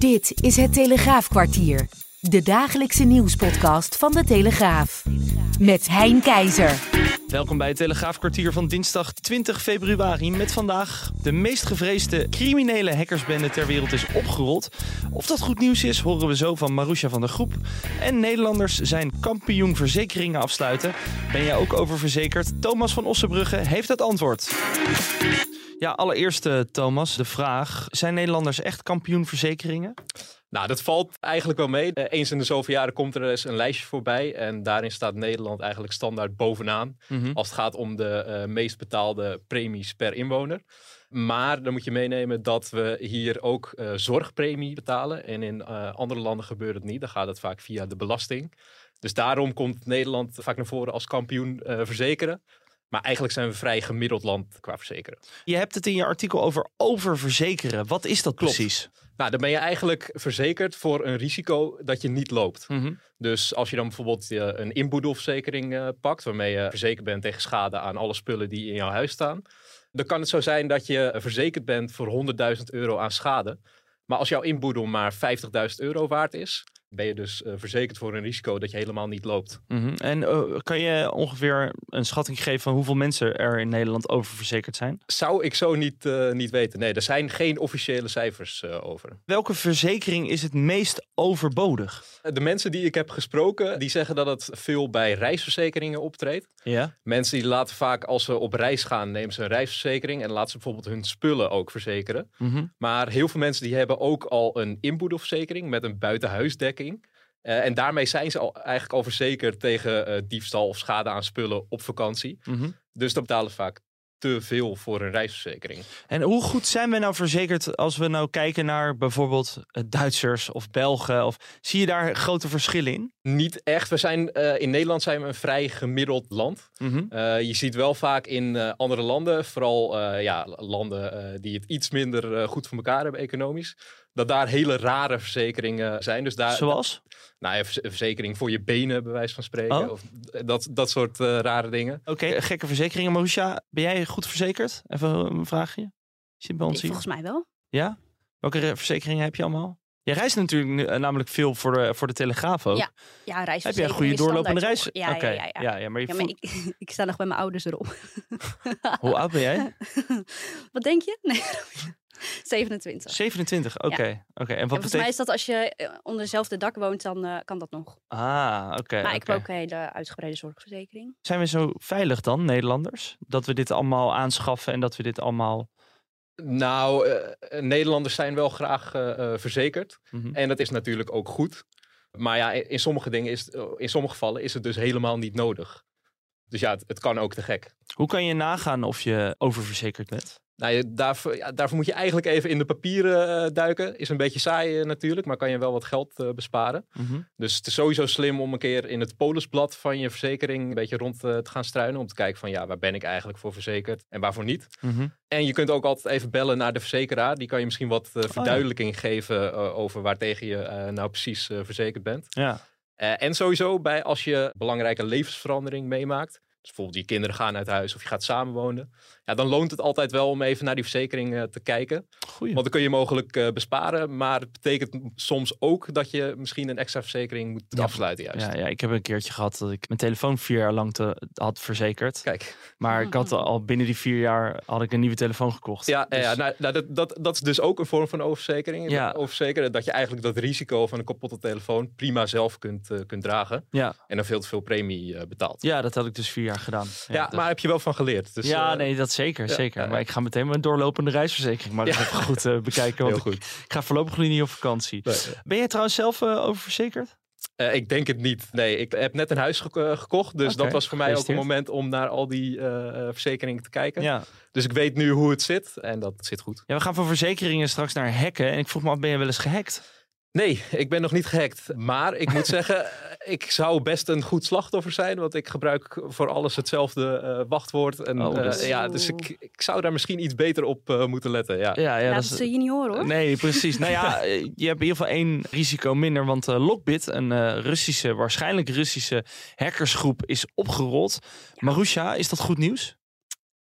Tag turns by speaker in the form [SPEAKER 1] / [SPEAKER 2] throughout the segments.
[SPEAKER 1] Dit is het Telegraafkwartier. De dagelijkse nieuwspodcast van de Telegraaf. Met Hein Keizer.
[SPEAKER 2] Welkom bij het Telegraafkwartier van dinsdag 20 februari. Met vandaag de meest gevreesde criminele hackersbende ter wereld is opgerold. Of dat goed nieuws is, horen we zo van Marusha van der Groep. En Nederlanders zijn kampioen verzekeringen afsluiten. Ben jij ook oververzekerd? Thomas van Ossenbrugge heeft het antwoord. Ja, allereerst eh, Thomas, de vraag. Zijn Nederlanders echt kampioen verzekeringen?
[SPEAKER 3] Nou, dat valt eigenlijk wel mee. Eh, eens in de zoveel jaren komt er eens een lijstje voorbij. En daarin staat Nederland eigenlijk standaard bovenaan.
[SPEAKER 2] Mhm.
[SPEAKER 3] Als het gaat om de eh, meest betaalde premies per inwoner. Maar dan moet je meenemen dat we hier ook zorgpremie betalen. En in andere landen gebeurt het niet. Dan gaat het vaak via de belasting. Dus daarom komt Nederland vaak naar voren als kampioen verzekeren. Maar eigenlijk zijn we vrij gemiddeld land qua verzekeren.
[SPEAKER 2] Je hebt het in je artikel over oververzekeren. Wat is dat
[SPEAKER 3] Klopt.
[SPEAKER 2] precies?
[SPEAKER 3] Nou, dan ben je eigenlijk verzekerd voor een risico dat je niet loopt.
[SPEAKER 2] Mhm.
[SPEAKER 3] Dus als je dan bijvoorbeeld eh, een inboedelverzekering eh, pakt, waarmee je verzekerd bent tegen schade aan alle spullen die in jouw huis staan, dan kan het zo zijn dat je verzekerd bent voor 100.000 euro aan schade. Maar als jouw inboedel maar 50.000 euro waard is, ben je dus eh, verzekerd voor een risico dat je helemaal niet loopt.
[SPEAKER 2] Mhm. En eh, kan je ongeveer een schatting geven van hoeveel mensen er in Nederland oververzekerd zijn?
[SPEAKER 3] Zou ik zo niet, eh, niet weten. Nee, er zijn geen officiële cijfers over.
[SPEAKER 2] Welke verzekering is het meest overbodig?
[SPEAKER 3] De mensen die ik heb gesproken, die zeggen dat het veel bij reisverzekeringen optreedt.
[SPEAKER 2] Ja.
[SPEAKER 3] Mensen die laten vaak als ze op reis gaan, nemen ze een reisverzekering en laten ze bijvoorbeeld hun spullen ook verzekeren.
[SPEAKER 2] Mhm.
[SPEAKER 3] Maar heel veel mensen die hebben ook al een inboedelverzekering met een buitenhuisdekking. Eh, en daarmee zijn ze al, eigenlijk al verzekerd tegen eh, diefstal of schade aan spullen op vakantie.
[SPEAKER 2] Mhm.
[SPEAKER 3] Dus dan betalen vaak te veel voor een reisverzekering.
[SPEAKER 2] En hoe goed zijn we nou verzekerd als we nou kijken naar bijvoorbeeld eh, Duitsers of Belgen? Of zie je daar grote verschillen in?
[SPEAKER 3] Niet echt. We zijn, in Nederland zijn we een vrij gemiddeld land.
[SPEAKER 2] Mhm.
[SPEAKER 3] Je ziet wel vaak in andere landen, vooral ja, landen die het iets minder goed voor elkaar hebben economisch, dat daar hele rare verzekeringen zijn. Dus daar,
[SPEAKER 2] Zoals?
[SPEAKER 3] nou ja, vers- verzekering voor je benen, bij wijze van spreken.
[SPEAKER 2] Oh.
[SPEAKER 3] Of dat, dat soort eh, rare dingen.
[SPEAKER 2] Oké, gekke verzekeringen. Marusha, ben jij goed verzekerd? Even een vraagje. Zit bij ons
[SPEAKER 4] Ik,
[SPEAKER 2] hier?
[SPEAKER 4] volgens mij wel.
[SPEAKER 2] Ja? Welke verzekeringen heb je allemaal? Je reist natuurlijk nu, eh, namelijk veel voor de, voor de Telegraaf ook.
[SPEAKER 4] Ja, Ja,
[SPEAKER 2] Heb
[SPEAKER 4] reisverzekering
[SPEAKER 2] jij een goede doorlopende reis?
[SPEAKER 4] Ja,
[SPEAKER 2] Oké,
[SPEAKER 4] ja, ja, ja.
[SPEAKER 2] ja, ja, maar je
[SPEAKER 4] Ja, maar
[SPEAKER 2] voelt-
[SPEAKER 4] ik, ik sta nog bij mijn ouders erop.
[SPEAKER 2] Hoe oud ben jij?
[SPEAKER 4] Wat denk je? Nee, 27.
[SPEAKER 2] 27, oké. oké. En
[SPEAKER 4] En
[SPEAKER 2] wat
[SPEAKER 4] volgens mij is dat als je eh, onder hetzelfde dak woont, dan eh, kan dat nog.
[SPEAKER 2] Ah, oké.
[SPEAKER 4] maar ik heb ook een hele uitgebreide zorgverzekering.
[SPEAKER 2] Zijn we zo veilig dan, Nederlanders? Dat we dit allemaal aanschaffen en dat we dit allemaal...
[SPEAKER 3] Nou, eh, Nederlanders zijn wel graag eh, eh, verzekerd.
[SPEAKER 2] Mhm.
[SPEAKER 3] En dat is natuurlijk ook goed. Maar ja, in, in sommige dingen is, het- in sommige gevallen is het dus helemaal niet nodig. Dus ja, het, het kan ook te gek.
[SPEAKER 2] Hoe kan je nagaan of je oververzekerd bent?
[SPEAKER 3] Nou, daarvoor, ja, daarvoor moet je eigenlijk even in de papieren eh, duiken. Is een beetje saai eh, natuurlijk, maar kan je wel wat geld eh, besparen.
[SPEAKER 2] Mhm.
[SPEAKER 3] Dus het is sowieso slim om een keer in het polisblad van je verzekering een beetje rond te gaan struinen. Om te kijken van ja, waar ben ik eigenlijk voor verzekerd en waarvoor niet.
[SPEAKER 2] Mhm.
[SPEAKER 3] En je kunt ook altijd even bellen naar de verzekeraar. Die kan je misschien wat eh, verduidelijking geven over waartegen je nou precies verzekerd bent.
[SPEAKER 2] Ja.
[SPEAKER 3] Eh, en sowieso bij als je belangrijke levensverandering meemaakt. Dus bijvoorbeeld je kinderen gaan uit huis of je gaat samenwonen. Ja, dan loont het altijd wel om even naar die verzekering eh, te kijken.
[SPEAKER 2] Goeie.
[SPEAKER 3] Want dan kun je mogelijk eh, besparen. Maar het betekent soms ook dat je misschien een extra verzekering moet
[SPEAKER 2] Ja.
[SPEAKER 3] afsluiten juist.
[SPEAKER 2] Ja, ja, ik heb een keertje gehad dat ik mijn telefoon vier jaar lang te, had verzekerd.
[SPEAKER 3] Kijk,
[SPEAKER 2] Maar ik had al binnen die vier jaar had ik een nieuwe telefoon gekocht.
[SPEAKER 3] ja,
[SPEAKER 2] Dus-
[SPEAKER 3] ja nou, nou, dat, dat, dat is dus ook een vorm van oververzekering.
[SPEAKER 2] Ja.
[SPEAKER 3] Oververzekeren dat je eigenlijk dat risico van een kapotte telefoon prima zelf kunt, eh, kunt dragen.
[SPEAKER 2] ja.
[SPEAKER 3] En dan veel te veel premie betaalt.
[SPEAKER 2] ja, dat had ik dus vier jaar gedaan.
[SPEAKER 3] Ja, maar heb je wel van geleerd. Dus,
[SPEAKER 2] ja,
[SPEAKER 3] eh,
[SPEAKER 2] nee, dat zeker.
[SPEAKER 3] ja,
[SPEAKER 2] zeker. Maar ik ga meteen mijn doorlopende reisverzekering maar even goed eh, bekijken. Want
[SPEAKER 3] heel
[SPEAKER 2] ik,
[SPEAKER 3] goed.
[SPEAKER 2] ik ga voorlopig nu niet op vakantie.
[SPEAKER 3] Nee,
[SPEAKER 2] Ben jij trouwens zelf eh, oververzekerd?
[SPEAKER 3] Ik denk het niet. Nee, ik heb net een huis gek- gekocht. Dus dat was voor mij ook een moment om naar al die verzekeringen te kijken.
[SPEAKER 2] Ja.
[SPEAKER 3] Dus ik weet nu hoe het zit. En dat zit goed.
[SPEAKER 2] ja, we gaan van verzekeringen straks naar hacken. En ik vroeg me af, ben je wel eens gehackt?
[SPEAKER 3] Nee, ik ben nog niet gehackt. Maar ik moet zeggen, eh, ik zou best een goed slachtoffer zijn. Want ik gebruik voor alles hetzelfde eh, wachtwoord. En,
[SPEAKER 2] Oh, is-
[SPEAKER 3] ja, dus ik, ik zou daar misschien iets beter op eh, moeten letten. Ja.
[SPEAKER 2] Ja, ja
[SPEAKER 4] nou,
[SPEAKER 2] dat
[SPEAKER 4] zul je niet horen hoor.
[SPEAKER 2] Nee, precies. nou ja, je hebt in ieder geval één risico minder. Want eh, Lockbit, een eh, Russische, waarschijnlijk Russische hackersgroep, is opgerold. Marusha, is dat goed nieuws?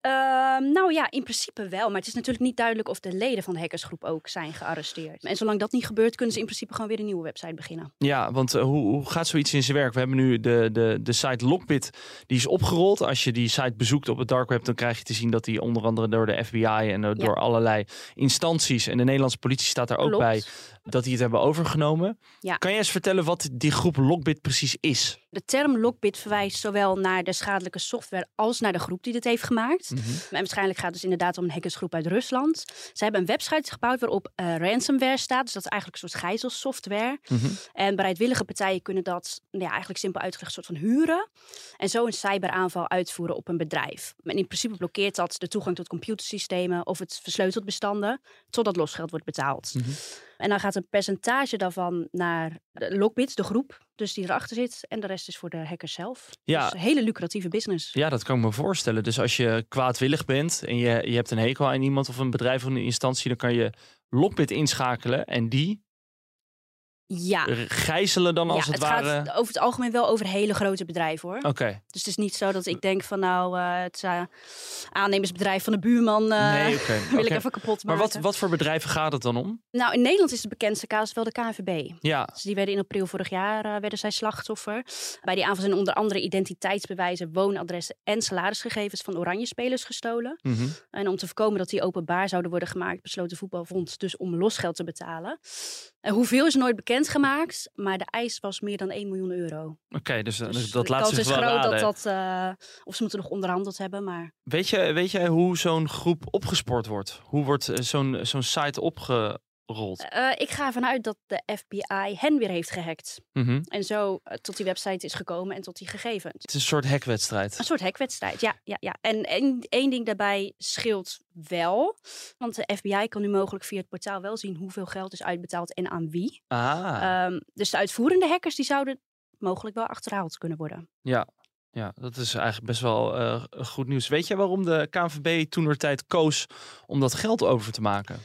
[SPEAKER 4] Ehm, nou ja, in principe wel. Maar het is natuurlijk niet duidelijk of de leden van de hackersgroep ook zijn gearresteerd. En zolang dat niet gebeurt, kunnen ze in principe gewoon weer een nieuwe website beginnen.
[SPEAKER 2] Ja, want eh, hoe, hoe gaat zoiets in zijn werk? We hebben nu de, de, de site Lockbit, die is opgerold. Als je die site bezoekt op het dark web, dan krijg je te zien dat die onder andere door de FBI en door allerlei instanties en de Nederlandse politie staat daar ook
[SPEAKER 4] Klopt.
[SPEAKER 2] bij, dat die het hebben overgenomen.
[SPEAKER 4] Ja.
[SPEAKER 2] Kan je eens vertellen wat die groep Lockbit precies is?
[SPEAKER 4] De term Lockbit verwijst zowel naar de schadelijke software als naar de groep die dit heeft gemaakt.
[SPEAKER 2] Mhm.
[SPEAKER 4] En waarschijnlijk gaat het dus inderdaad om een hackersgroep uit Rusland. Ze hebben een website gebouwd waarop eh, ransomware staat. Dus dat is eigenlijk een soort gijzelsoftware.
[SPEAKER 2] Mhm.
[SPEAKER 4] En bereidwillige partijen kunnen dat nou ja, eigenlijk simpel uitgelegd soort van huren. En zo een cyberaanval uitvoeren op een bedrijf. En in principe blokkeert dat de toegang tot computersystemen of het versleutelt bestanden totdat losgeld wordt betaald.
[SPEAKER 2] Mhm.
[SPEAKER 4] En dan gaat een percentage daarvan naar de Lockbit, de groep, dus die erachter zit. En de rest is voor de hackers zelf.
[SPEAKER 2] Ja.
[SPEAKER 4] Dus een hele lucratieve business.
[SPEAKER 2] Ja, dat kan ik me voorstellen. Dus als je kwaadwillig bent en je, je hebt een hekel aan iemand of een bedrijf of een instantie, dan kan je Lockbit inschakelen en die
[SPEAKER 4] Ja,
[SPEAKER 2] gijzelen dan als
[SPEAKER 4] ja
[SPEAKER 2] het,
[SPEAKER 4] het
[SPEAKER 2] ware.
[SPEAKER 4] gaat over het algemeen wel over hele grote bedrijven hoor.
[SPEAKER 2] Oké.
[SPEAKER 4] Dus het is niet zo dat ik denk van nou, eh, het eh, aannemersbedrijf van de buurman
[SPEAKER 2] nee, oké.
[SPEAKER 4] wil ik even kapot
[SPEAKER 2] Maar
[SPEAKER 4] maken.
[SPEAKER 2] wat, wat voor bedrijven gaat het dan om?
[SPEAKER 4] Nou, in Nederland is de bekendste casus wel de KNVB.
[SPEAKER 2] Ja,
[SPEAKER 4] Dus die werden in april vorig jaar werden zij slachtoffer. Bij die aanval zijn onder andere identiteitsbewijzen, woonadressen en salarisgegevens van oranje spelers gestolen.
[SPEAKER 2] mhm.
[SPEAKER 4] En om te voorkomen dat die openbaar zouden worden gemaakt, besloot de voetbalfonds dus om losgeld te betalen. En hoeveel is nooit bekendgemaakt, maar de eis was meer dan 1 miljoen euro.
[SPEAKER 2] oké. dus, eh,
[SPEAKER 4] Dus
[SPEAKER 2] dat
[SPEAKER 4] de
[SPEAKER 2] laat
[SPEAKER 4] kans
[SPEAKER 2] zich
[SPEAKER 4] is
[SPEAKER 2] wel
[SPEAKER 4] groot
[SPEAKER 2] raden.
[SPEAKER 4] dat dat, eh, of ze moeten nog onderhandeld hebben, maar
[SPEAKER 2] Weet, je, weet jij hoe zo'n groep opgespoord wordt? Hoe wordt eh, zo'n zo'n site opgerold?
[SPEAKER 4] Eh, ik ga ervan uit dat de FBI hen weer heeft gehackt.
[SPEAKER 2] Mhm.
[SPEAKER 4] En zo eh, tot die website is gekomen en tot die gegevens.
[SPEAKER 2] Het is een soort hackwedstrijd.
[SPEAKER 4] Een soort hackwedstrijd, ja. ja, ja. En één, één ding daarbij scheelt wel. Want de FBI kan nu mogelijk via het portaal wel zien hoeveel geld is uitbetaald en aan wie.
[SPEAKER 2] Ah,
[SPEAKER 4] Ehm, dus de uitvoerende hackers die zouden mogelijk wel achterhaald kunnen worden.
[SPEAKER 2] ja. Ja, dat is eigenlijk best wel eh, goed nieuws. Weet jij waarom de KNVB toen tijd koos om dat geld over te maken?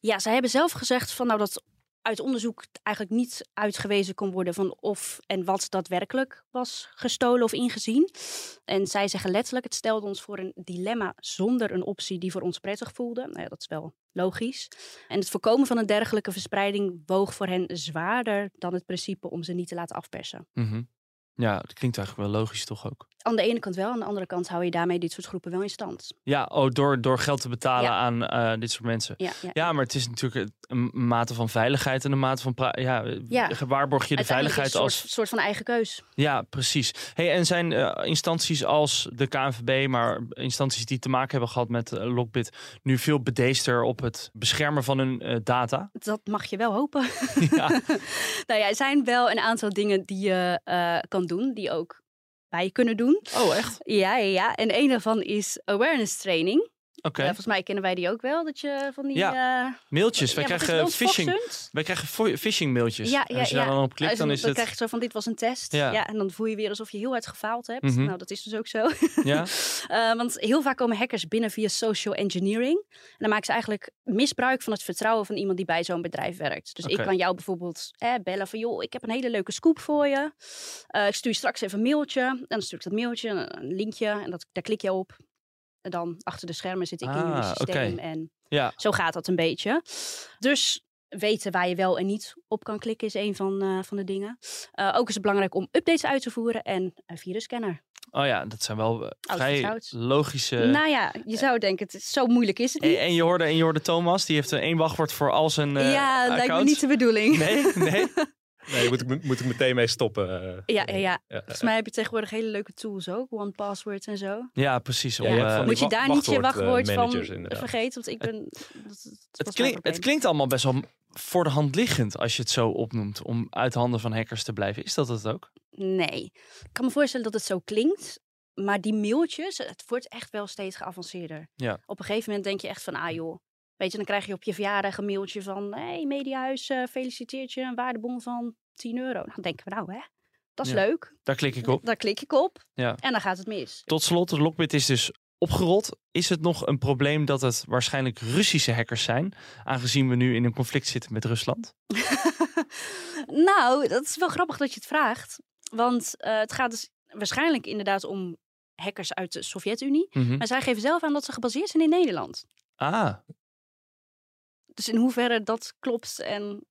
[SPEAKER 4] Ja, zij hebben zelf gezegd van nou dat uit onderzoek eigenlijk niet uitgewezen kon worden van of en wat daadwerkelijk was gestolen of ingezien. En zij zeggen letterlijk, het stelde ons voor een dilemma zonder een optie die voor ons prettig voelde. Nou ja, dat is wel logisch. En het voorkomen van een dergelijke verspreiding woog voor hen zwaarder dan het principe om ze niet te laten afpersen.
[SPEAKER 2] Mhm. Ja, dat klinkt eigenlijk wel logisch toch ook?
[SPEAKER 4] Aan de ene kant wel, aan de andere kant hou je daarmee dit soort groepen wel in stand.
[SPEAKER 2] Ja, oh, door, door geld te betalen
[SPEAKER 4] Ja.
[SPEAKER 2] aan eh, dit soort mensen.
[SPEAKER 4] Ja, ja.
[SPEAKER 2] Ja, maar het is natuurlijk een mate van veiligheid en een mate van... Ja, waarborg je de veiligheid
[SPEAKER 4] het een
[SPEAKER 2] als...
[SPEAKER 4] soort, soort van eigen keus.
[SPEAKER 2] Ja, precies. Hey, en zijn eh, instanties als de KNVB, maar instanties die te maken hebben gehad met eh, Lockbit, nu veel bedeester op het beschermen van hun data?
[SPEAKER 4] Dat mag je wel hopen.
[SPEAKER 2] ja.
[SPEAKER 4] nou ja, er zijn wel een aantal dingen die je kan doen, die ook wij kunnen doen.
[SPEAKER 2] Oh, echt?
[SPEAKER 4] Ja, ja, ja. En een daarvan is awareness training.
[SPEAKER 2] Oké.
[SPEAKER 4] Eh, volgens mij kennen wij die ook wel, dat je van die...
[SPEAKER 2] Ja,
[SPEAKER 4] eh,
[SPEAKER 2] Mailtjes. Wij
[SPEAKER 4] ja,
[SPEAKER 2] krijgen phishing. Wij krijgen phishing mailtjes.
[SPEAKER 4] Ja,
[SPEAKER 2] En
[SPEAKER 4] ja,
[SPEAKER 2] Als je daar dan op klikt, dan is
[SPEAKER 4] dan
[SPEAKER 2] het...
[SPEAKER 4] krijg je zo van, dit was een test.
[SPEAKER 2] Ja.
[SPEAKER 4] En dan voel je weer alsof je heel hard gefaald hebt.
[SPEAKER 2] Mhm.
[SPEAKER 4] Nou, dat is dus ook zo.
[SPEAKER 2] Ja?
[SPEAKER 4] Eh, want heel vaak komen hackers binnen via social engineering. En dan maken ze eigenlijk misbruik van het vertrouwen van iemand die bij zo'n bedrijf werkt. Dus ik kan jou bijvoorbeeld eh, bellen van... joh, ik heb een hele leuke scoop voor je. Eh, ik stuur je straks even een mailtje. En dan stuur ik dat mailtje, een, een linkje. En dat, daar klik je op. Dan achter de schermen zit ik in
[SPEAKER 2] Ah,
[SPEAKER 4] jullie systeem.
[SPEAKER 2] oké.
[SPEAKER 4] En
[SPEAKER 2] Ja.
[SPEAKER 4] zo gaat dat een beetje. Dus weten waar je wel en niet op kan klikken is een van, eh, van de dingen. Eh, ook is het belangrijk om updates uit te voeren en een virusscanner.
[SPEAKER 2] Oh ja, dat zijn wel eh, vrij logische...
[SPEAKER 4] Nou ja, je zou denken, het is, zo moeilijk is het niet.
[SPEAKER 2] En, en je hoorde, en je hoorde Thomas, die heeft één wachtwoord voor al zijn
[SPEAKER 4] ja, lijkt me niet de bedoeling.
[SPEAKER 2] Nee, nee.
[SPEAKER 3] Nee, daar moet ik, me- moet ik meteen mee stoppen. eh.
[SPEAKER 4] Ja, ja, ja. Volgens mij heb je tegenwoordig hele leuke tools ook. One Password en zo.
[SPEAKER 2] Ja, precies. Om, eh,
[SPEAKER 4] Moet je daar niet je
[SPEAKER 3] wachtwoord, eh,
[SPEAKER 4] wachtwoord van
[SPEAKER 3] inderdaad.
[SPEAKER 4] vergeten? Want ik ben... Dat, dat was
[SPEAKER 2] het, klink, het klinkt allemaal best wel voor de hand liggend als je het zo opnoemt. Om uit handen van hackers te blijven. Is dat het ook?
[SPEAKER 4] Nee. Ik kan me voorstellen dat het zo klinkt. Maar die mailtjes, het wordt echt wel steeds geavanceerder.
[SPEAKER 2] Ja.
[SPEAKER 4] Op een gegeven moment denk je echt van, ah joh, Weet je, dan krijg je op je verjaardag een mailtje van... hey, Mediahuis eh, feliciteert je een waardebon van 10 euro. Dan denken we nou, hè, dat is
[SPEAKER 2] Ja.
[SPEAKER 4] leuk.
[SPEAKER 2] Daar klik ik op.
[SPEAKER 4] Daar klik ik op
[SPEAKER 2] Ja.
[SPEAKER 4] en dan gaat het mis.
[SPEAKER 2] Tot slot, de Lockbit is dus opgerold. Is het nog een probleem dat het waarschijnlijk Russische hackers zijn? Aangezien we nu in een conflict zitten met Rusland.
[SPEAKER 4] nou, dat is wel grappig dat je het vraagt. Want eh, het gaat dus waarschijnlijk inderdaad om hackers uit de Sovjet-Unie.
[SPEAKER 2] Mhm.
[SPEAKER 4] Maar zij geven zelf aan dat ze gebaseerd zijn in Nederland.
[SPEAKER 2] Ah,
[SPEAKER 4] Dus in hoeverre dat klopt en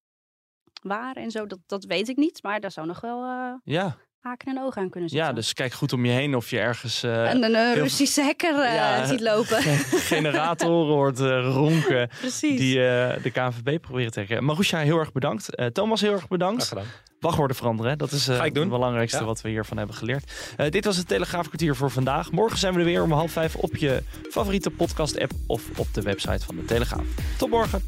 [SPEAKER 4] waar en zo, dat, dat weet ik niet. Maar daar zou nog wel eh,
[SPEAKER 2] ja.
[SPEAKER 4] Haken en ogen aan kunnen zitten.
[SPEAKER 2] ja, dus kijk goed om je heen of je ergens eh,
[SPEAKER 4] En een eh,
[SPEAKER 2] heel-
[SPEAKER 4] Russische hacker eh,
[SPEAKER 2] Ja.
[SPEAKER 4] ziet lopen.
[SPEAKER 2] generatoren hoort ronken.
[SPEAKER 4] Precies.
[SPEAKER 2] Die eh, de KNVB proberen te hacken. Marusha, heel erg bedankt. Eh, Thomas, heel erg
[SPEAKER 3] Graag
[SPEAKER 2] bedankt.
[SPEAKER 3] gedaan.
[SPEAKER 2] Wachtwoorden veranderen, hè? dat is eh, het belangrijkste
[SPEAKER 3] Ja.
[SPEAKER 2] wat we hiervan hebben geleerd. Eh, dit was het Telegraafkwartier voor vandaag. Morgen zijn we er weer om half vijf op je favoriete podcast-app of op de website van de Telegraaf. Tot morgen.